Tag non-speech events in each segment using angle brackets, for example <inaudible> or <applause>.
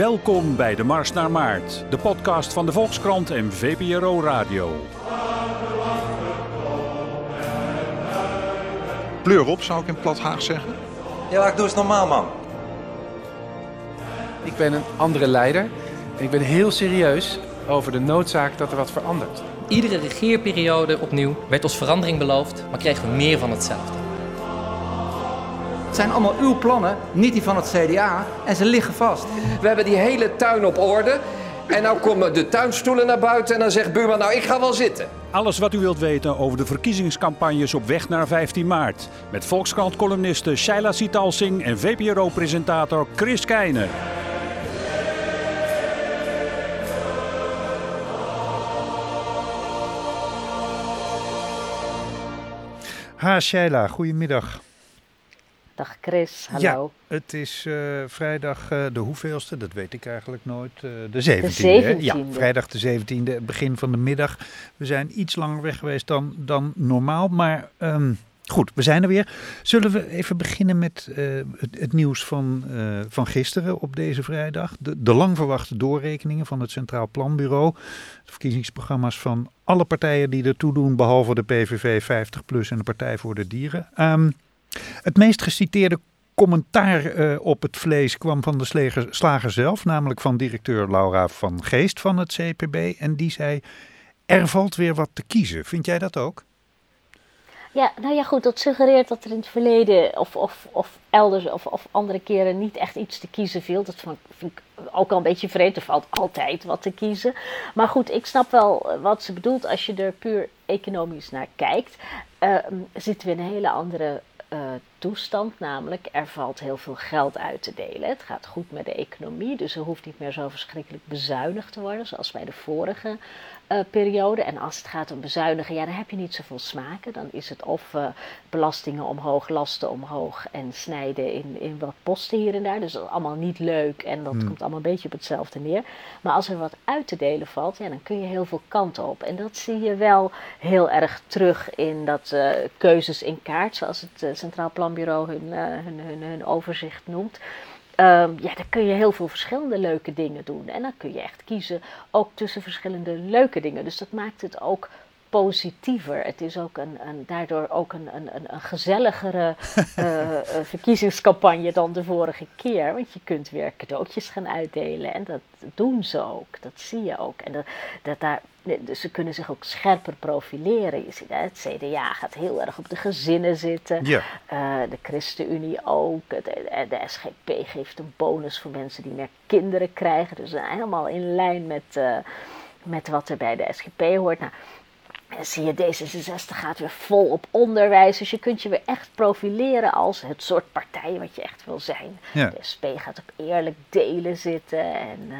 Welkom bij de Mars naar Maart, de podcast van de Volkskrant en VPRO Radio. Pleur op, zou ik in plat Haag zeggen. Ja, ik doe eens normaal, man. Ik ben een andere leider en ik ben heel serieus over de noodzaak dat er wat verandert. Iedere regeerperiode opnieuw werd ons verandering beloofd, maar kregen we meer van hetzelfde. Het zijn allemaal uw plannen, niet die van het CDA, en ze liggen vast. We hebben die hele tuin op orde. En nou komen de tuinstoelen naar buiten en dan zegt buurman, nou ik ga wel zitten. Alles wat u wilt weten over de verkiezingscampagnes op weg naar 15 maart. Met Volkskrant-columniste Shaila Sitalsing en VPRO-presentator Chris Keijner. Ha, Shaila, goedemiddag. Dag Chris, hallo. Ja, het is uh, vrijdag uh, de hoeveelste, dat weet ik eigenlijk nooit. Uh, de 17e. De 17e. Ja, vrijdag de 17e, begin van de middag. We zijn iets langer weg geweest dan, dan normaal, maar um, goed, we zijn er weer. Zullen we even beginnen met het, het, nieuws van, van gisteren op deze vrijdag? De, de lang verwachte doorrekeningen van het Centraal Planbureau. De verkiezingsprogramma's van alle partijen die ertoe doen, behalve de PVV 50PLUS en de Partij voor de Dieren. Um, het meest geciteerde commentaar uh, op het vlees kwam van de slager, slager zelf, namelijk van directeur Laura van Geest van het CPB. En die zei: Er valt weer wat te kiezen. Vind jij dat ook? Ja, nou ja, goed, dat suggereert dat er in het verleden of, of, of elders of, of andere keren niet echt iets te kiezen viel. Dat vind ik ook al een beetje vreemd. Er valt altijd wat te kiezen. Maar goed, ik snap wel wat ze bedoelt als je er puur economisch naar kijkt. Uh, zitten we in een hele andere uh, toestand, namelijk er valt heel veel geld uit te delen. Het gaat goed met de economie, dus er hoeft niet meer zo verschrikkelijk bezuinigd te worden zoals bij de vorige uh, periode. En als het gaat om bezuinigen, ja, dan heb je niet zoveel smaken. Dan is het of uh, belastingen omhoog, lasten omhoog en snijden in, in wat posten hier en daar. Dus dat is allemaal niet leuk en dat Hmm. komt allemaal een beetje op hetzelfde neer. Maar als er wat uit te delen valt, ja, dan kun je heel veel kanten op. En dat zie je wel heel erg terug in dat uh, keuzes in kaart, zoals het Centraal Planbureau hun, hun, hun, hun overzicht noemt. Um, ja, dan kun je heel veel verschillende leuke dingen doen. En dan kun je echt kiezen ook tussen verschillende leuke dingen. Dus dat maakt het ook positiever. Het is ook een, een daardoor ook een, een, een gezelligere uh, <laughs> verkiezingscampagne dan de vorige keer. Want je kunt weer cadeautjes gaan uitdelen. En dat doen ze ook. Dat zie je ook. En dat, dat daar, dus ze kunnen zich ook scherper profileren. Je ziet, hè, het CDA gaat heel erg op de gezinnen zitten. Ja. Uh, de ChristenUnie ook. De, de, SGP geeft een bonus voor mensen die meer kinderen krijgen. Dus helemaal in lijn met, uh, met wat er bij de SGP hoort. Nou, en zie je, D66 gaat weer vol op onderwijs. Dus je kunt je weer echt profileren als het soort partij wat je echt wil zijn. Ja. De SP gaat op eerlijk delen zitten en uh,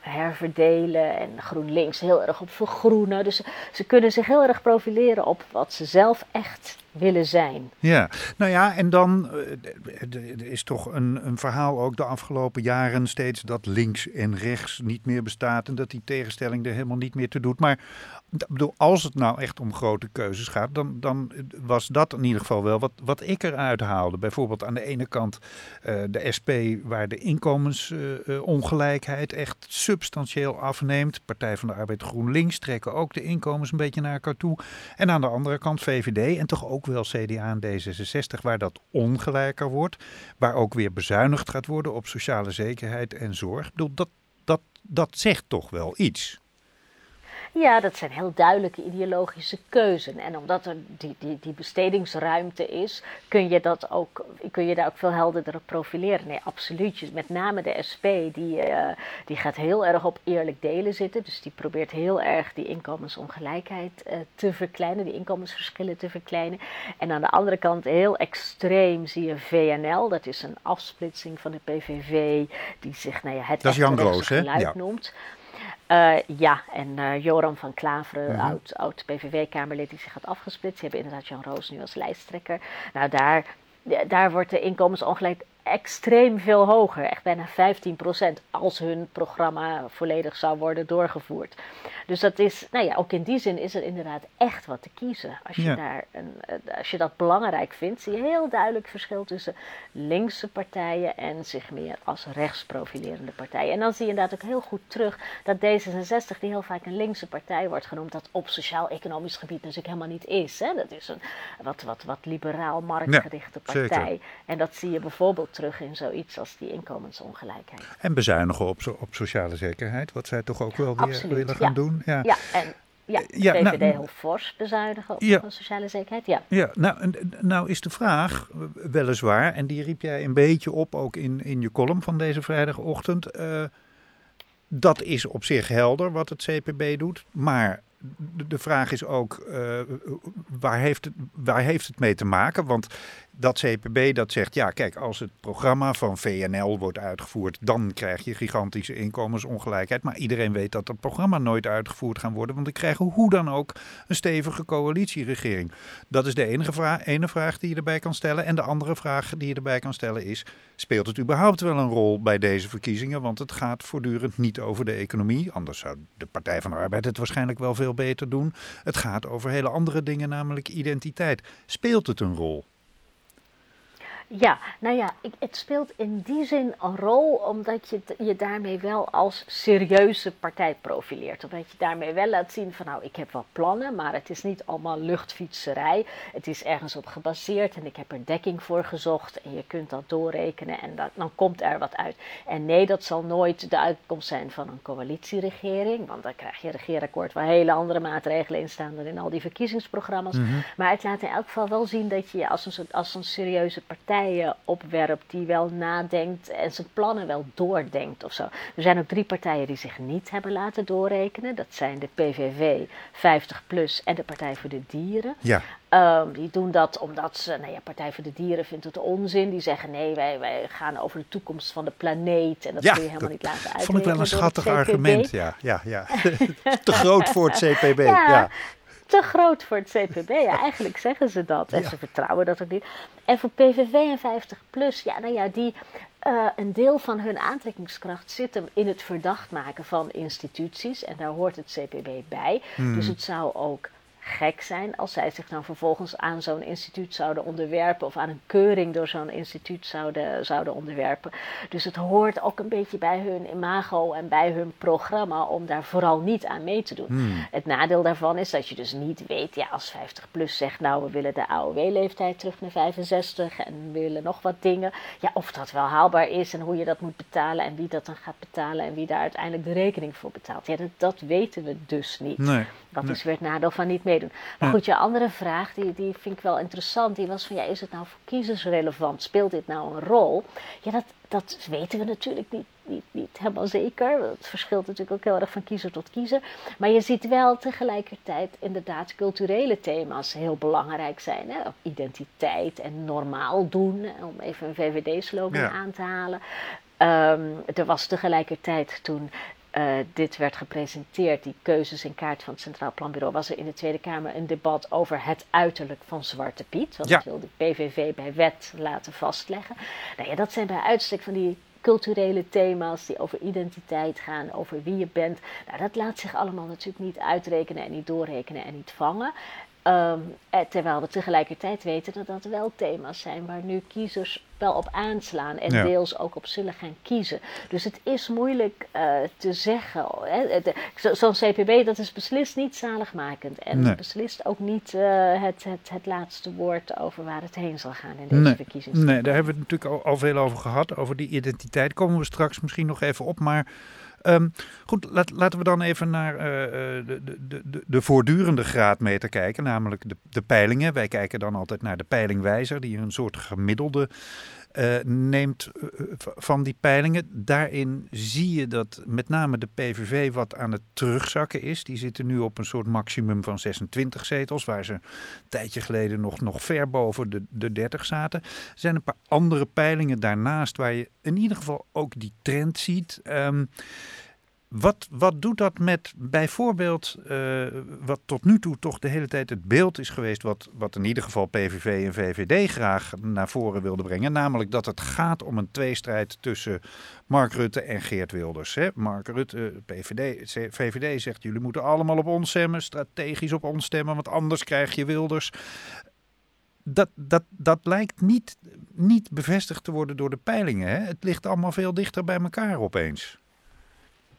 herverdelen. En GroenLinks heel erg op vergroenen. Dus ze kunnen zich heel erg profileren op wat ze zelf echt willen zijn. Ja, nou ja, en dan uh, er is toch een, een verhaal ook de afgelopen jaren steeds dat links en rechts niet meer bestaat en dat die tegenstelling er helemaal niet meer te doet. Maar bedoel, als het nou echt om grote keuzes gaat, dan, dan was dat in ieder geval wel wat, wat ik eruit haalde. Bijvoorbeeld aan de ene kant uh, de SP, waar de inkomensongelijkheid uh, echt substantieel afneemt. Partij van de Arbeid GroenLinks trekken ook de inkomens een beetje naar elkaar toe. En aan de andere kant VVD en toch ook wel CDA en D66, waar dat ongelijker wordt. Waar ook weer bezuinigd gaat worden op sociale zekerheid en zorg. Ik bedoel, dat, dat, dat zegt toch wel iets. Ja, dat zijn heel duidelijke ideologische keuzes. En omdat er die, die, die bestedingsruimte is, kun je, dat ook, kun je daar ook veel helderder op profileren. Nee, absoluut. Met name de SP, die, uh, die gaat heel erg op eerlijk delen zitten. Dus die probeert heel erg die inkomensongelijkheid uh, te verkleinen, die inkomensverschillen te verkleinen. En aan de andere kant, heel extreem, zie je VNL. Dat is een afsplitsing van de PVV, die zich nou ja, het dat is Jan Roos, hè? Ja. noemt. Uh, ja, en uh, Joram van Klaveren, uh -huh. oud, oud PVV-kamerlid, die zich had afgesplitst. Die hebben inderdaad Jan Roos nu als lijsttrekker. Nou, daar, daar wordt de inkomensongelijkheid extreem veel hoger, echt bijna 15% als hun programma volledig zou worden doorgevoerd. Dus dat is, nou ja, ook in die zin is er inderdaad echt wat te kiezen. Als je, Ja. daar een, eh, als je dat belangrijk vindt, zie je heel duidelijk verschil tussen linkse partijen en zich meer als rechts profilerende partijen. En dan zie je inderdaad ook heel goed terug dat D66, die heel vaak een linkse partij wordt genoemd, dat op sociaal-economisch gebied natuurlijk helemaal niet is. Hè? Dat is een wat, wat, wat liberaal marktgerichte Ja, zeker. partij. En dat zie je bijvoorbeeld terug in zoiets als die inkomensongelijkheid. En bezuinigen op, op sociale zekerheid, wat zij toch ook wel weer Absoluut, willen gaan ja. doen. Ja. Ja, en ja, Ja, VVD nou- heel fors bezuinigen op Ja. de sociale zekerheid. Ja. Ja, nou, nou is de vraag, eh, weliswaar, en die riep jij een beetje op ook in, in je column van deze vrijdagochtend. eh, dat is op zich helder wat het CPB doet, maar de, de vraag is ook, eh, waar, heeft het, waar heeft het mee te maken? Want dat CPB dat zegt, ja kijk, als het programma van VNL wordt uitgevoerd, dan krijg je gigantische inkomensongelijkheid. Maar iedereen weet dat dat programma nooit uitgevoerd gaat worden, want we krijgen hoe dan ook een stevige coalitieregering. Dat is de enige vraag, ene vraag die je erbij kan stellen. En de andere vraag die je erbij kan stellen is, speelt het überhaupt wel een rol bij deze verkiezingen? Want het gaat voortdurend niet over de economie, anders zou de Partij van de Arbeid het waarschijnlijk wel veel beter doen. Het gaat over hele andere dingen, namelijk identiteit. Speelt het een rol? Ja, nou ja, ik, het speelt in die zin een rol omdat je je daarmee wel als serieuze partij profileert. Omdat je daarmee wel laat zien van nou, ik heb wel plannen, maar het is niet allemaal luchtfietserij. Het is ergens op gebaseerd en ik heb er dekking voor gezocht en je kunt dat doorrekenen en dat, dan komt er wat uit. En nee, dat zal nooit de uitkomst zijn van een coalitieregering, want dan krijg je een regeerakkoord waar hele andere maatregelen in staan dan in al die verkiezingsprogramma's. Maar het laat in elk geval wel zien dat je je als een, als een serieuze partij eh, opwerpt die wel nadenkt en zijn plannen wel doordenkt of zo. Er zijn ook drie partijen die zich niet hebben laten doorrekenen. Dat zijn de PVV, 50PLUS en de Partij voor de Dieren. Ja, Ehm, die doen dat omdat ze, nou ja, Partij voor de Dieren vindt het onzin. Die zeggen nee, wij, wij gaan over de toekomst van de planeet en dat ja kun je helemaal niet laten uitrekenen. vond ik wel een schattig argument. Ja, ja, ja. <laughs> Te groot voor het CPB. Ja, ja. Te groot voor het CPB. Ja, <laughs> eigenlijk zeggen ze dat. En Ja. ze vertrouwen dat ook niet. En voor PVV en 50PLUS, ja, nou ja, die, eh, een deel van hun aantrekkingskracht zit hem in het verdacht maken van instituties. En daar hoort het CPB bij. Hmm. Dus het zou ook gek zijn als zij zich dan vervolgens aan zo'n instituut zouden onderwerpen of aan een keuring door zo'n instituut zouden, zouden onderwerpen. Dus het hoort ook een beetje bij hun imago en bij hun programma om daar vooral niet aan mee te doen. Hmm. Het nadeel daarvan is dat je dus niet weet, ja, als 50 plus zegt, nou we willen de AOW-leeftijd terug naar 65 en we willen nog wat dingen. Ja, of dat wel haalbaar is en hoe je dat moet betalen en wie dat dan gaat betalen en wie daar uiteindelijk de rekening voor betaalt. Ja, dat, dat weten we dus niet. Nee. Dat Nee. is weer het nadeel van niet meedoen. Maar goed, je andere vraag, die, die vind ik wel interessant. Die was van, ja, is het nou voor kiezers relevant? Speelt dit nou een rol? Ja, dat, dat weten we natuurlijk niet, niet, niet helemaal zeker. Het verschilt natuurlijk ook heel erg van kiezer tot kiezer. Maar je ziet wel tegelijkertijd inderdaad culturele thema's heel belangrijk zijn. Hè? Identiteit en normaal doen, om even een VVD-slogan Ja. aan te halen. Ehm, er was tegelijkertijd toen eh, dit werd gepresenteerd, die keuzes in kaart van het Centraal Planbureau, was er in de Tweede Kamer een debat over het uiterlijk van Zwarte Piet. Want Ja. dat wil de PVV bij wet laten vastleggen. Nou ja, dat zijn bij uitstek van die culturele thema's die over identiteit gaan, over wie je bent. Nou, dat laat zich allemaal natuurlijk niet uitrekenen en niet doorrekenen en niet vangen. Ehm, eh, terwijl we tegelijkertijd weten dat dat wel thema's zijn waar nu kiezers wel op aanslaan en Ja. deels ook op zullen gaan kiezen. Dus het is moeilijk eh, te zeggen. Eh, zo- Zo'n CPB, dat is beslist niet zaligmakend. En Nee. beslist ook niet het, het, het laatste woord over waar het heen zal gaan in deze Nee, verkiezingen. nee, daar hebben we het natuurlijk al, al veel over gehad. Over die identiteit komen we straks misschien nog even op. Maar ehm, goed, laten we dan even naar eh, eh, de, de, de, de voortdurende graadmeter kijken. Namelijk de, de peilingen. Wij kijken dan altijd naar de peilingwijzer. Die een soort gemiddelde eh, neemt eh, van die peilingen. Daarin zie je dat met name de PVV wat aan het terugzakken is. Die zitten nu op een soort maximum van 26 zetels, waar ze een tijdje geleden nog, nog ver boven de, de 30 zaten. Er zijn een paar andere peilingen daarnaast waar je in ieder geval ook die trend ziet. Ehm, Wat, wat doet dat met bijvoorbeeld, uh, wat tot nu toe toch de hele tijd het beeld is geweest, wat, wat in ieder geval PVV en VVD graag naar voren wilden brengen, namelijk dat het gaat om een tweestrijd tussen Mark Rutte en Geert Wilders. Hè? Mark Rutte, PVD, VVD zegt jullie moeten allemaal op ons stemmen, strategisch op ons stemmen, want anders krijg je Wilders. Dat, dat, dat lijkt niet, niet bevestigd te worden door de peilingen. Hè? Het ligt allemaal veel dichter bij elkaar opeens.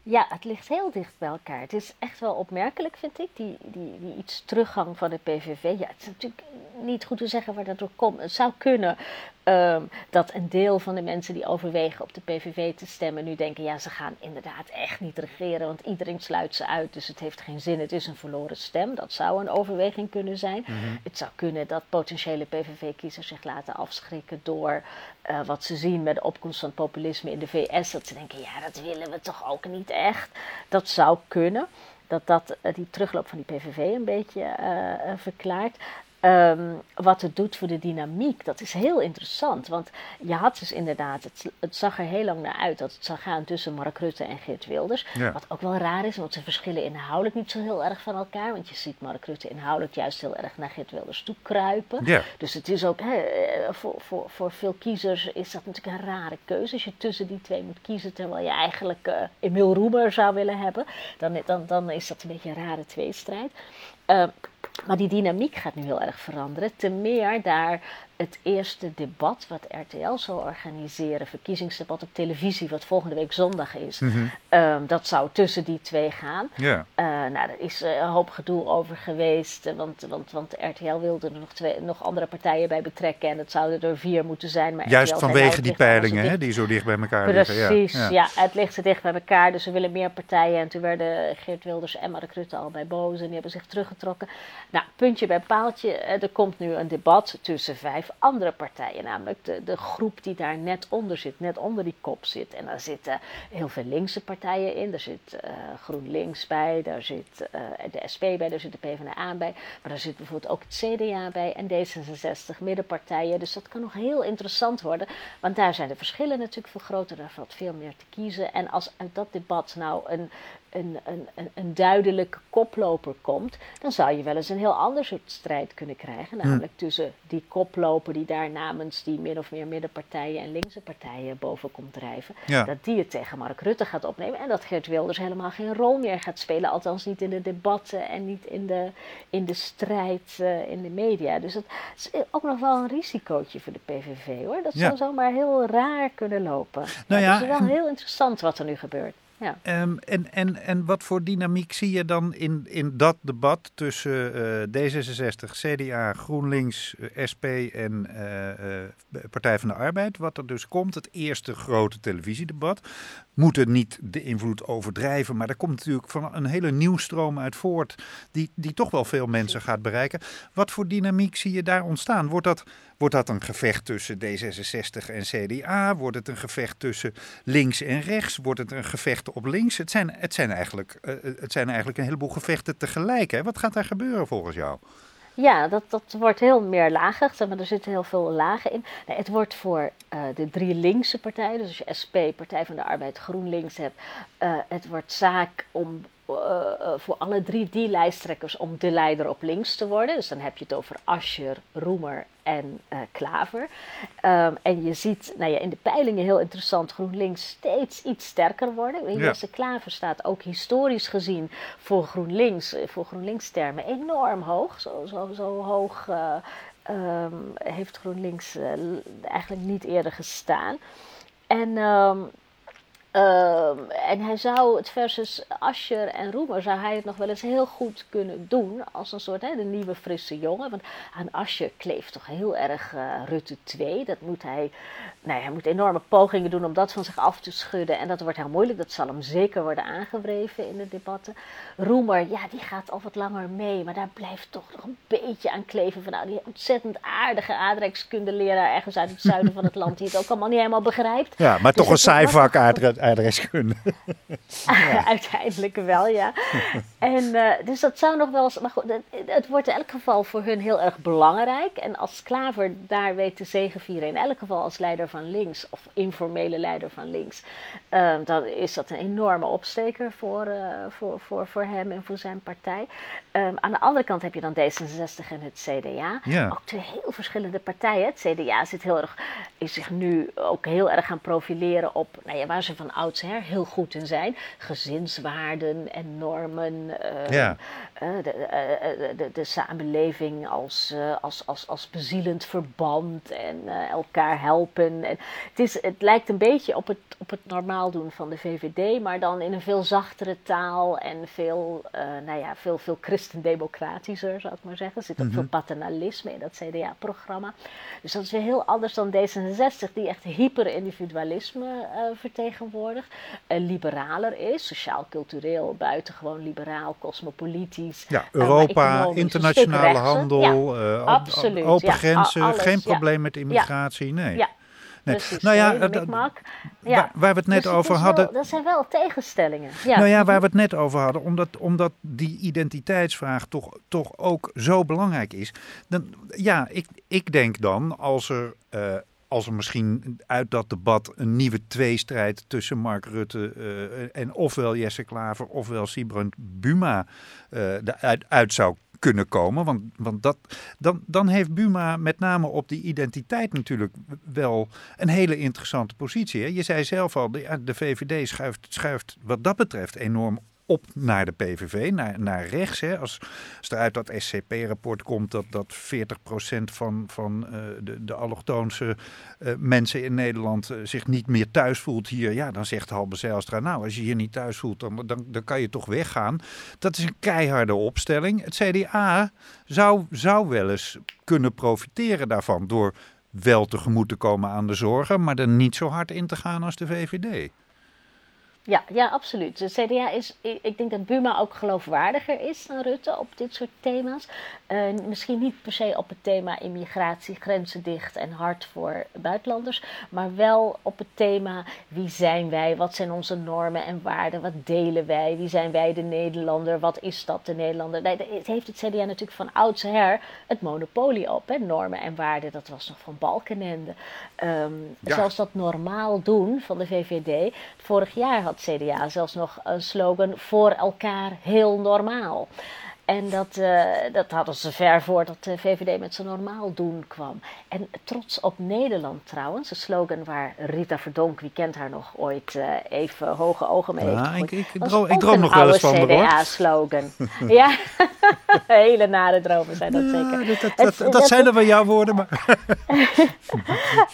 Ja, het ligt heel dicht bij elkaar. Het is echt wel opmerkelijk, vind ik, die, die, die iets teruggang van de PVV. Ja, het is natuurlijk niet goed te zeggen waar dat door komt. Het zou kunnen um, dat een deel van de mensen die overwegen op de PVV te stemmen nu denken: ja, ze gaan inderdaad echt niet regeren, want iedereen sluit ze uit, dus het heeft geen zin. Het is een verloren stem. Dat zou een overweging kunnen zijn. Mhm. Het zou kunnen dat potentiële PVV-kiezers zich laten afschrikken door uh, wat ze zien met de opkomst van populisme in de VS. Dat ze denken: ja, dat willen we toch ook niet echt. Dat zou kunnen dat dat uh, die terugloop van die PVV een beetje uh, verklaart. Um, wat het doet voor de dynamiek, dat is heel interessant. Want je had dus inderdaad, het, het, zag er heel lang naar uit dat het zou gaan tussen Mark Rutte en Geert Wilders. Wat ook wel raar is, want ze verschillen inhoudelijk niet zo heel erg van elkaar. Want je ziet Mark Rutte inhoudelijk juist heel erg naar Geert Wilders toe kruipen. Ja. Dus het is ook, eh, voor, voor, voor veel kiezers is dat natuurlijk een rare keuze. Als je tussen die twee moet kiezen, terwijl je eigenlijk uh, Emil Roemer zou willen hebben. Dan, dan, dan is dat een beetje een rare tweestrijd. Uh, maar die dynamiek gaat nu heel erg veranderen. Te meer daar het eerste debat wat RTL zal organiseren, verkiezingsdebat op televisie, wat volgende week zondag is, mhm. ehm, dat zou tussen die twee gaan. Ja. Uh, nou, er is uh, een hoop gedoe over geweest, uh, want, want, want RTL wilde er nog, twee, nog andere partijen bij betrekken en het zouden er vier moeten zijn. Maar Juist vanwege die peilingen, hè, die zo dicht bij elkaar Precies, liggen. Precies, ja. ja. het ligt zo dicht bij elkaar, dus we willen meer partijen. En toen werden Geert Wilders en Mark Rutte al bij boos en die hebben zich teruggetrokken. Nou, puntje bij paaltje, er komt nu een debat tussen vijf andere partijen, namelijk de, de groep die daar net onder zit, net onder die kop zit. En daar zitten heel veel linkse partijen in. Er zit uh, GroenLinks bij, daar zit uh, de SP bij, daar zit de PvdA bij. Maar daar zit bijvoorbeeld ook het CDA bij en D66, middenpartijen. Dus dat kan nog heel interessant worden, want daar zijn de verschillen natuurlijk veel groter. Daar valt veel meer te kiezen. En als uit dat debat nou een, een, een, een duidelijke koploper komt, dan zou je wel eens een heel ander soort strijd kunnen krijgen. Namelijk tussen die koploper die daar namens die min of meer middenpartijen en linkse partijen boven komt drijven. Dat die het tegen Mark Rutte gaat opnemen en dat Geert Wilders helemaal geen rol meer gaat spelen. Althans niet in de debatten en niet in de, in de strijd uh, in de media. Dus dat is ook nog wel een risicootje voor de PVV hoor. Dat zou zomaar heel raar kunnen lopen. Nou ja, het is wel heel interessant wat er nu gebeurt. Um, en, en, en wat voor dynamiek zie je dan in, in dat debat tussen uh, D66, CDA, GroenLinks, uh, SP en uh, Partij van de Arbeid? Wat er dus komt, het eerste grote televisiedebat. Moeten niet de invloed overdrijven, maar er komt natuurlijk van een hele nieuwstroom uit voort, die, die toch wel veel mensen gaat bereiken. Wat voor dynamiek zie je daar ontstaan? Wordt dat, wordt dat een gevecht tussen D66 en CDA? Wordt het een gevecht tussen links en rechts? Wordt het een gevecht op links? Het zijn, het zijn, eigenlijk, uh, het zijn eigenlijk een heleboel gevechten tegelijk. Hè? Wat gaat daar gebeuren volgens jou? Ja, dat, dat wordt heel meerlagig. Maar er zitten heel veel lagen in. Het wordt voor uh, de drie linkse partijen, dus als je SP, Partij van de Arbeid, GroenLinks hebt, het wordt zaak om voor alle drie die lijsttrekkers om de leider op links te worden. Dus dan heb je het over Ascher, Roemer en uh, Klaver. Um, en je ziet nou ja, in de peilingen heel interessant GroenLinks steeds iets sterker worden. Ja. Jesse Klaver staat ook historisch gezien voor GroenLinks, voor GroenLinks-termen enorm hoog. Zo, zo, zo hoog uh, um, heeft GroenLinks eigenlijk niet eerder gestaan. En um, Uh, en hij zou het versus Ascher en Roemer zou hij het nog wel eens heel goed kunnen doen als een soort hè, de nieuwe frisse jongen. Want aan Ascher kleeft toch heel erg uh, Rutte 2. Dat moet hij, nou, hij moet enorme pogingen doen om dat van zich af te schudden. En dat wordt heel moeilijk. Dat zal hem zeker worden aangewreven in de debatten. Roemer, ja, die gaat al wat langer mee. Maar daar blijft toch nog een beetje aan kleven van nou, die ontzettend aardige aardrijkskundeleraar ergens uit het zuiden van het land. Die het ook allemaal niet helemaal begrijpt. Ja, maar dus toch een saai vak aardrijkskunde. <laughs> <laughs> Uiteindelijk wel, ja. <laughs> en uh, dus dat zou nog wel eens. Maar goed, het, het, wordt in elk geval voor hun heel erg belangrijk. En als Klaver daar weet te zegenvieren, in elk geval als leider van links, of informele leider van links, uh, dan is dat een enorme opsteker voor, uh, voor, voor, voor hem en voor zijn partij. Um, aan de andere kant heb je dan D66 en het CDA. Ja. Ook twee heel verschillende partijen. Het CDA zit heel erg, is zich nu ook heel erg gaan profileren op nou ja, waar ze van oudsher heel goed in zijn. Gezinswaarden en normen. Uh, ja. uh, de, uh, de, de, samenleving als, als, als, als bezielend verband en elkaar helpen. En het, is, het lijkt een beetje op het, op het normaal doen van de VVD, maar dan in een veel zachtere taal en veel, nou ja, veel, veel christendemocratischer, zou ik maar zeggen. Er zit ook Mhm. veel paternalisme in dat CDA-programma. Dus dat is weer heel anders dan D66, die echt hyper-individualisme uh, vertegenwoordigt. Uh, liberaler is, sociaal-cultureel, buitengewoon liberaal, cosmopolitisch. Ja, uh, Europa, internationale handel, ja, uh, absoluut, open ja, grenzen, alles, geen probleem met immigratie, nee. Ja. Nee. Precies, nou ja. Waar, waar, we het net dus over hadden. Wel, dat zijn wel tegenstellingen. Ja. Nou ja, waar we het net over hadden, omdat, omdat die identiteitsvraag toch, toch ook zo belangrijk is. Dan, ja, ik, ik denk dan als er. Uh, als er misschien uit dat debat een nieuwe tweestrijd tussen Mark Rutte uh, en ofwel Jesse Klaver ofwel Sibrand Buma uh, uit, uit zou kunnen komen. Want, want dat, dan, dan heeft Buma met name op die identiteit natuurlijk wel een hele interessante positie. Hè? Je zei zelf al, de, de VVD schuift, schuift wat dat betreft enorm op naar de PVV, naar, naar rechts. Hè. Als, als er uit dat SCP-rapport komt dat, dat 40% van, van uh, de, de allochtoonse uh, mensen in Nederland uh, zich niet meer thuis voelt hier, ja, dan zegt Halbe Zijlstra, nou, als je hier niet thuis voelt, dan, dan, dan kan je toch weggaan. Dat is een keiharde opstelling. Het CDA zou, zou wel eens kunnen profiteren daarvan door wel tegemoet te komen aan de zorgen, maar er niet zo hard in te gaan als de VVD. Ja, ja, absoluut. De CDA is, ik denk dat Buma ook geloofwaardiger is dan Rutte op dit soort thema's. Uh, misschien niet per se op het thema immigratie, grenzen dicht en hard voor buitenlanders. Maar wel op het thema wie zijn wij, wat zijn onze normen en waarden, wat delen wij, wie zijn wij de Nederlander, wat is dat de Nederlander. Nee, het heeft het CDA natuurlijk van oudsher het monopolie op, hè, normen en waarden. Dat was nog van Balkenende. Um, ja. Zelfs dat normaal doen van de VVD. Vorig jaar had CDA zelfs nog een slogan voor elkaar heel normaal. En dat, uh, dat hadden ze ver voordat de VVD met zijn normaal doen kwam. En trots op Nederland trouwens, een slogan waar Rita Verdonk, wie kent haar nog, ooit uh, even hoge ogen mee ja, heeft ik, ik, ik, droom, ik droom nog wel eens van de CDA-slogan. <laughs> ja, <laughs> hele nare dromen zijn dat ja, zeker. Dat, dat, dat, dat, dat zijn er wel jouw woorden, maar... <laughs>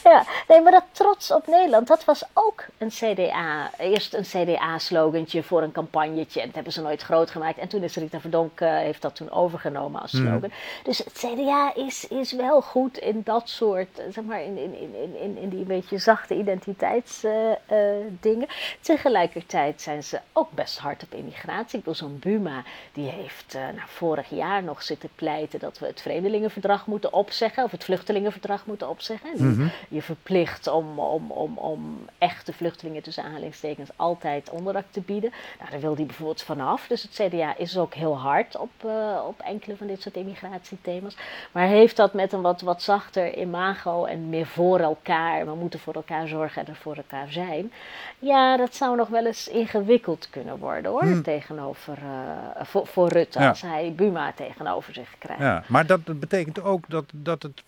ja, nee, maar dat trots op Nederland, dat was ook een CDA. Eerst een CDA-slogantje voor een campagnetje. En dat hebben ze nooit groot gemaakt. En toen is Rita Verdonk... Uh, heeft dat toen overgenomen als slogan. Mm. Dus het CDA is, is wel goed in dat soort, zeg maar, in, in, in, in, in die beetje zachte identiteitsdingen. Tegelijkertijd zijn ze ook best hard op immigratie. Ik bedoel, zo'n Buma, die heeft nou, vorig jaar nog zitten pleiten dat we het vreemdelingenverdrag moeten opzeggen, of het vluchtelingenverdrag moeten opzeggen. Mm -hmm. Je verplicht om, om, om, om echte vluchtelingen tussen aanhalingstekens altijd onderdak te bieden. Nou, daar wil hij bijvoorbeeld vanaf. Dus het CDA is ook heel hard op, uh, op enkele van dit soort immigratiethema's. Maar heeft dat met een wat, wat zachter imago en meer voor elkaar. We moeten voor elkaar zorgen en er voor elkaar zijn. Ja, dat zou nog wel eens ingewikkeld kunnen worden hoor. Hmm. Tegenover, uh, voor, voor Rutte, ja. als hij Buma tegenover zich krijgt. Ja, maar dat betekent ook dat, dat het,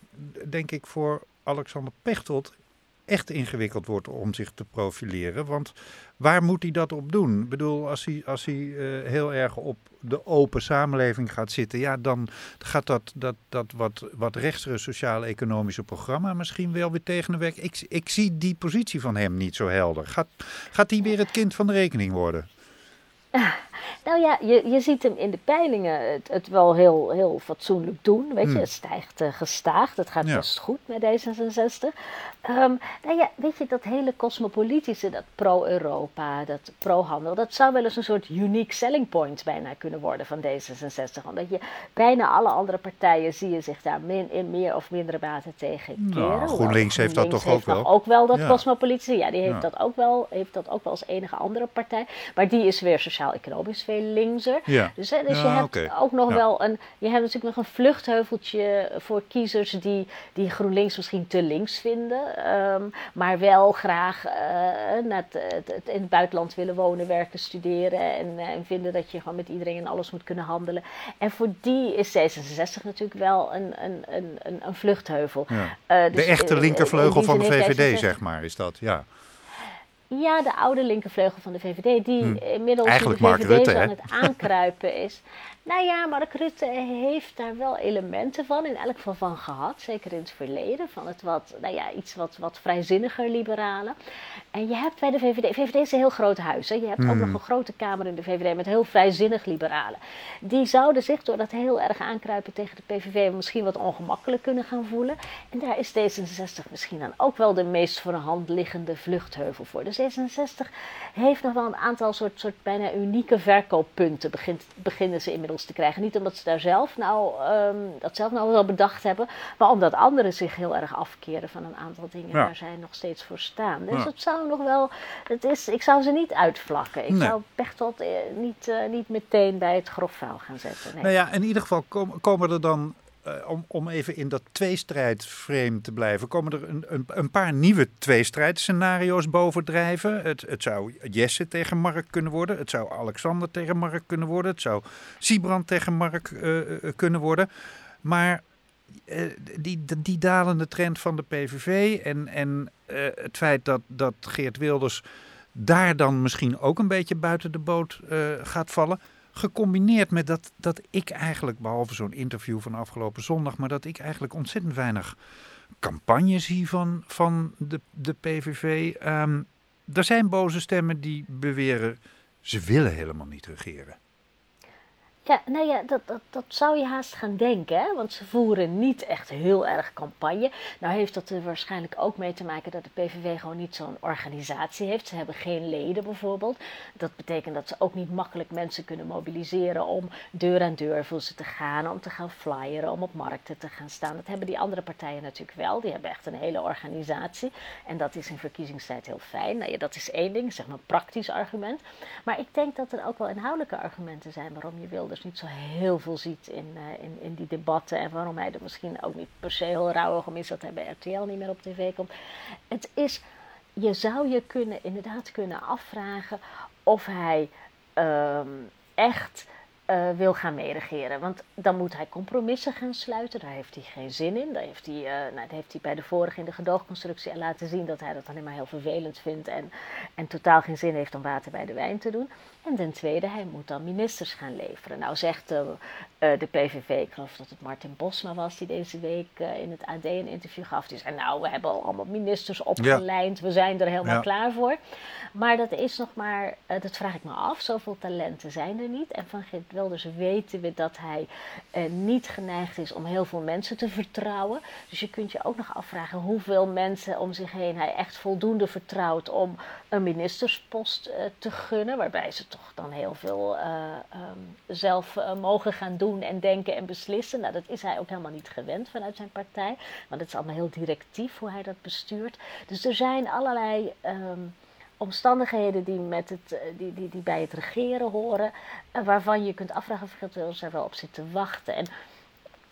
denk ik, voor Alexander Pechtold echt ingewikkeld wordt om zich te profileren. Want waar moet hij dat op doen? Ik bedoel, als hij, als hij uh, heel erg op de open samenleving gaat zitten, ja, dan gaat dat, dat, dat wat, wat sociaal-economische programma misschien wel weer tegen de werk. Ik, ik zie die positie van hem niet zo helder. Gaat, gaat hij weer het kind van de rekening worden? <laughs> Nou ja, je, je ziet hem in de peilingen het, het wel heel, heel fatsoenlijk doen. Weet je, het stijgt uh, gestaag. Het gaat Ja. best goed met D66. Ehm, nou ja, weet je, dat hele cosmopolitische, dat pro-Europa, dat pro-handel, dat zou wel eens een soort unique selling point bijna kunnen worden van D66. Omdat je bijna alle andere partijen zie je zich daar min, in meer of mindere mate tegen keren. Nou, GroenLinks heeft dat toch ook wel? ook wel dat Ja. cosmopolitische. Ja, die heeft, Ja. dat ook wel, heeft dat ook wel als enige andere partij. Maar die is weer sociaal-economisch veel linkser. Ja. Dus, hè, dus Ja, je hebt oké. ook nog Ja. wel een. Je hebt natuurlijk nog een vluchtheuveltje voor kiezers die, die GroenLinks misschien te links vinden. ehm, maar wel graag eh, naar het, het- het- in het buitenland willen wonen, werken, studeren. En, eh, en vinden dat je gewoon met iedereen en alles moet kunnen handelen. En voor die is D66 natuurlijk wel een, een, een, een, vluchtheuvel. Eh, De dus, echte eh, in linkervleugel van de VVD, D66 zeg maar, is dat. Ja. Ja, de oude linkervleugel van de VVD, die Hmm. inmiddels Eigenlijk de VVD Rutte, aan het aankruipen is. <laughs> Nou ja, Mark Rutte heeft daar wel elementen van, in elk geval van gehad. Zeker in het verleden, van het wat, nou ja, iets wat, wat vrijzinniger liberale. En je hebt bij de VVD, VVD is een heel groot huis. Hè? Je hebt ook Hmm. nog een grote kamer in de VVD met heel vrijzinnig liberalen. Die zouden zich door dat heel erg aankruipen tegen de PVV misschien wat ongemakkelijk kunnen gaan voelen. En daar is D66 misschien dan ook wel de meest voor de hand liggende vluchtheuvel voor. Dus D66 heeft nog wel een aantal soort, soort bijna unieke verkooppunten begint, beginnen ze inmiddels te krijgen. Niet omdat ze daar zelf nou, ehm, dat zelf nou wel bedacht hebben, maar omdat anderen zich heel erg afkeren van een aantal dingen Ja. waar zij nog steeds voor staan. Dus Ja. het zou nog wel, het is, ik zou ze niet uitvlakken. Ik Nee. zou Pechtold eh, niet, eh, niet meteen bij het grof vuil gaan zetten. Nee. Nou ja, in ieder geval kom- komen er dan, eh, om, om even in dat tweestrijdframe te blijven, komen er een, een, een paar nieuwe tweestrijdscenario's bovendrijven. Het, het zou Jesse tegen Mark kunnen worden, het zou Alexander tegen Mark kunnen worden, het zou Siebrand tegen Mark eh, eh, kunnen worden. Maar die, die, dalende trend van de PVV en, en het feit dat, dat Geert Wilders daar dan misschien ook een beetje buiten de boot gaat vallen. Gecombineerd met dat, dat ik eigenlijk, behalve zo'n interview van afgelopen zondag, maar dat ik eigenlijk ontzettend weinig campagne zie van, van de, de PVV. Ehm, er zijn boze stemmen die beweren, ze willen helemaal niet regeren. Ja, nou ja, dat, dat, zou je haast gaan denken, hè? want ze voeren niet echt heel erg campagne. Nou heeft dat er waarschijnlijk ook mee te maken dat de PVV gewoon niet zo'n organisatie heeft. Ze hebben geen leden bijvoorbeeld. Dat betekent dat ze ook niet makkelijk mensen kunnen mobiliseren om deur aan deur voor ze te gaan, om te gaan flyeren, om op markten te gaan staan. Dat hebben die andere partijen natuurlijk wel. Die hebben echt een hele organisatie en dat is in verkiezingstijd heel fijn. Nou ja, dat is één ding, zeg maar een praktisch argument. Maar ik denk dat er ook wel inhoudelijke argumenten zijn waarom je Wilders niet zo heel veel ziet in, eh, in, in die debatten. En waarom hij er misschien ook niet per se heel rauwig om is dat hij bij RTL niet meer op tv komt. Het is, je zou je kunnen, inderdaad kunnen afvragen of hij ehm, echt eh, wil gaan meeregeren. Want dan moet hij compromissen gaan sluiten. Daar heeft hij geen zin in. Daar heeft hij, eh, nou, dat heeft hij bij de vorige in de gedoogconstructie laten zien dat hij dat alleen maar heel vervelend vindt. En, en totaal geen zin heeft om water bij de wijn te doen. En ten tweede, hij moet dan ministers gaan leveren. Nou zegt eh, eh, de PVV, ik geloof dat het Martin Bosma was die deze week eh, in het AD een interview gaf. Die zei, nou we hebben al allemaal ministers opgelijnd, we zijn er helemaal Ja. klaar voor. Maar dat is nog maar, dat vraag ik me af, zoveel talenten zijn er niet. En van Geert Wilders weten we dat hij niet geneigd is om heel veel mensen te vertrouwen. Dus je kunt je ook nog afvragen hoeveel mensen om zich heen hij echt voldoende vertrouwt om een ministerspost te gunnen. Waarbij ze toch dan heel veel eh, ehm, zelf eh, mogen gaan doen en denken en beslissen. Nou, dat is hij ook helemaal niet gewend vanuit zijn partij. Want het is allemaal heel directief hoe hij dat bestuurt. Dus er zijn allerlei ehm, omstandigheden die, met het, eh, die, die, die bij het regeren horen. waarvan je kunt afvragen of er wel op zit te wachten. En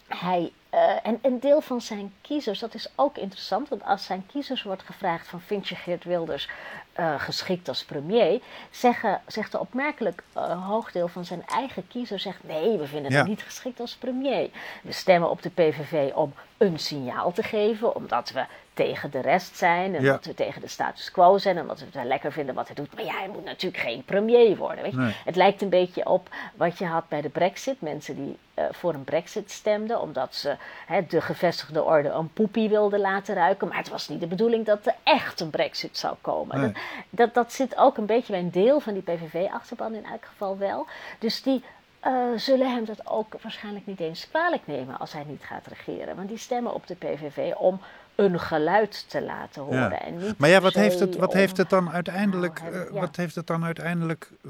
hij, eh, en een deel van zijn kiezers, dat is ook interessant, want als zijn kiezers wordt gevraagd van vind je Geert Wilders eh, geschikt als premier, zeggen, zegt een opmerkelijk eh, hoog deel van zijn eigen kiezers zegt nee, we vinden Ja. hem niet geschikt als premier. We stemmen op de PVV om een signaal te geven, omdat we tegen de rest zijn en Ja. dat we tegen de status quo zijn en dat we het wel lekker vinden wat hij doet. Maar ja, hij moet natuurlijk geen premier worden. Weet je? Nee. Het lijkt een beetje op wat je had bij de brexit. Mensen die eh, voor een brexit stemden omdat ze hè, de gevestigde orde een poepie wilden laten ruiken. Maar het was niet de bedoeling dat er echt een brexit zou komen. Nee. Dat, dat, dat zit ook een beetje bij een deel van die PVV-achterban in elk geval wel. Dus die eh, zullen hem dat ook waarschijnlijk niet eens kwalijk nemen als hij niet gaat regeren. Want die stemmen op de PVV om een geluid te laten horen. Ja. En niet Maar ja, wat heeft het, wat om- heeft het dan uiteindelijk, Nou, eh, ja. wat heeft het dan uiteindelijk eh,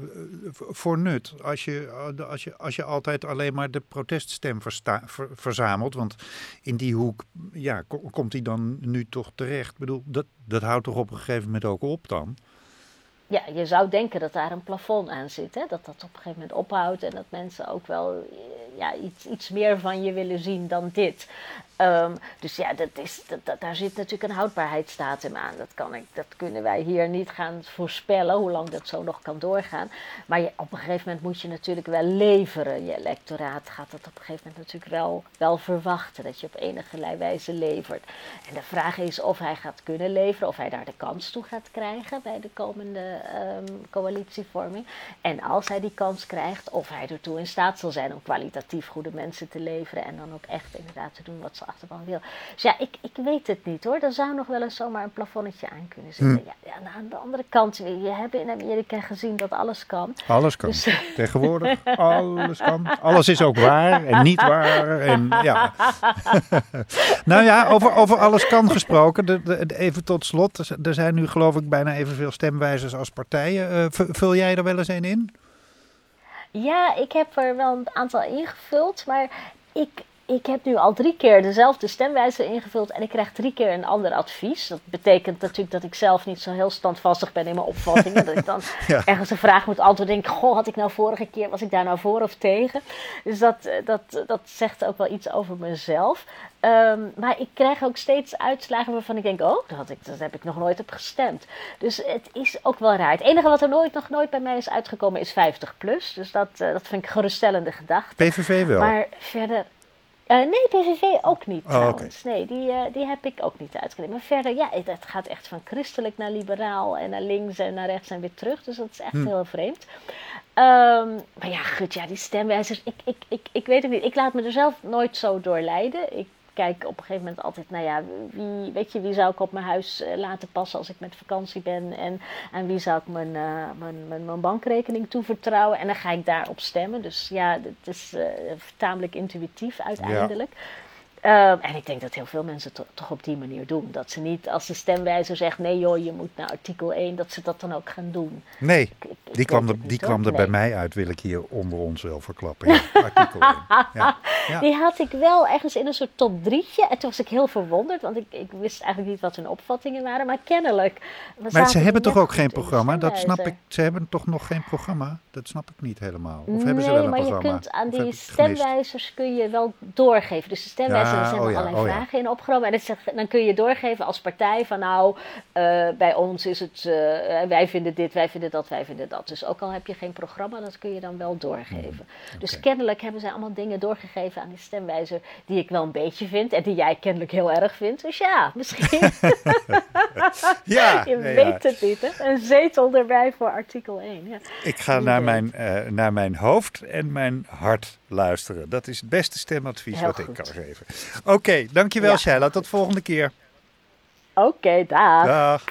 voor nut? Als je, eh, als, je, als je altijd alleen maar de proteststem versta- ver- verzamelt. Want in die hoek ja, ko- komt hij dan nu toch terecht. Ik bedoel, dat, dat houdt toch op een gegeven moment ook op dan? Ja, je zou denken dat daar een plafond aan zit. Hè? Dat dat op een gegeven moment ophoudt en dat mensen ook wel eh, ja, iets, iets meer van je willen zien dan dit. Ehm, dus ja, dat is, dat, daar zit natuurlijk een houdbaarheidsdatum aan. Dat, kan ik, dat kunnen wij hier niet gaan voorspellen, hoe lang dat zo nog kan doorgaan. Maar op een gegeven moment moet je natuurlijk wel leveren. Je electoraat gaat dat op een gegeven moment natuurlijk wel, wel verwachten. Dat je op enige wijze levert. En de vraag is of hij gaat kunnen leveren, of hij daar de kans toe gaat krijgen bij de komende ehm, coalitievorming. En als hij die kans krijgt, of hij ertoe in staat zal zijn om kwalitatief goede mensen te leveren. En dan ook echt inderdaad te doen wat ze achterban wil. Dus ja, ik, ik weet het niet hoor. Er zou nog wel eens zomaar een plafonnetje aan kunnen zitten. Ja, ja, nou, aan de andere kant, weer, je hebt in Amerika gezien dat alles kan. Alles kan. Dus- Tegenwoordig, <laughs> alles kan. Alles is ook waar en niet waar. En, ja. <laughs> nou ja, over, over alles kan gesproken. De, even tot slot. Er zijn nu geloof ik bijna evenveel stemwijzers als partijen. Eh, vul jij er wel eens een in? Ja, ik heb er wel een aantal ingevuld, maar ik, ik heb nu al drie keer dezelfde stemwijzer ingevuld en ik krijg drie keer een ander advies. Dat betekent natuurlijk dat ik zelf niet zo heel standvastig ben in mijn opvattingen. <laughs> dat ik dan Ja. ergens een vraag moet antwoorden en denk, goh, had ik nou vorige keer, was ik daar nou voor of tegen? Dus dat, eh, dat, dat zegt ook wel iets over mezelf. Ehm, maar ik krijg ook steeds uitslagen waarvan ik denk, oh, dat, had ik, dat heb ik nog nooit op gestemd. Dus het is ook wel raar. Het enige wat er nooit, nog nooit bij mij is uitgekomen is 50 plus. Dus dat, eh, dat vind ik geruststellende gedachte. PVV wel. Maar verder. Eh, nee, PVV ook niet Oh, trouwens. Nee, die, eh, die heb ik ook niet uitgeleend. Maar verder, ja, het, het gaat echt van christelijk naar liberaal en naar links en naar rechts en weer terug. Dus dat is echt Hm. heel vreemd. Ehm, maar ja, goed, ja, die stemwijzers, ik, ik, ik, ik weet het niet. Ik laat me er zelf nooit zo door leiden. Ik kijk op een gegeven moment altijd, nou ja, wie, weet je, wie zou ik op mijn huis eh, laten passen als ik met vakantie ben? En aan wie zou ik mijn, eh, mijn, mijn, mijn bankrekening toevertrouwen? En dan ga ik daarop stemmen. Dus ja, het is eh, tamelijk intuïtief uiteindelijk. Ehm, en ik denk dat heel veel mensen to- toch op die manier doen. Dat ze niet als de stemwijzer zegt: nee joh, je moet naar artikel 1, dat ze dat dan ook gaan doen. Nee, Ik- ik die kwam het er, die kwam er bij mij uit, wil ik hier onder ons wel verklappen. Ja, <laughs> artikel 1. Ja. Ja. Die had ik wel ergens in een soort top drietje. En toen was ik heel verwonderd, want ik, ik wist eigenlijk niet wat hun opvattingen waren. Maar kennelijk. Maar ze hebben toch ook geen programma? Dat snap ik. Ze hebben toch nog geen programma? Dat snap ik niet helemaal. Of hebben ze wel een maar programma? je kunt aan Of die het stemwijzers kun je wel doorgeven. Dus de stemwijzer, Er zijn oh er ja, allerlei oh ja. vragen in opgenomen. En dan kun je doorgeven als partij van nou, eh, bij ons is het, eh, wij vinden dit, wij vinden dat, wij vinden dat. Dus ook al heb je geen programma, dat kun je dan wel doorgeven. Dus Hmm, oké. kennelijk hebben zij allemaal dingen doorgegeven aan die stemwijzer die ik wel een beetje vind. En die jij kennelijk heel erg vindt. Dus ja, misschien. <laughs> Ja, <laughs> je weet het niet, hè? Een zetel erbij voor artikel 1. Ja. Ik ga naar mijn, naar mijn hoofd en mijn hart luisteren. Dat is het beste stemadvies Heel wat ik kan geven. Oké, dankjewel Ja. Shaila. Tot volgende keer. Oké, dag. Dag.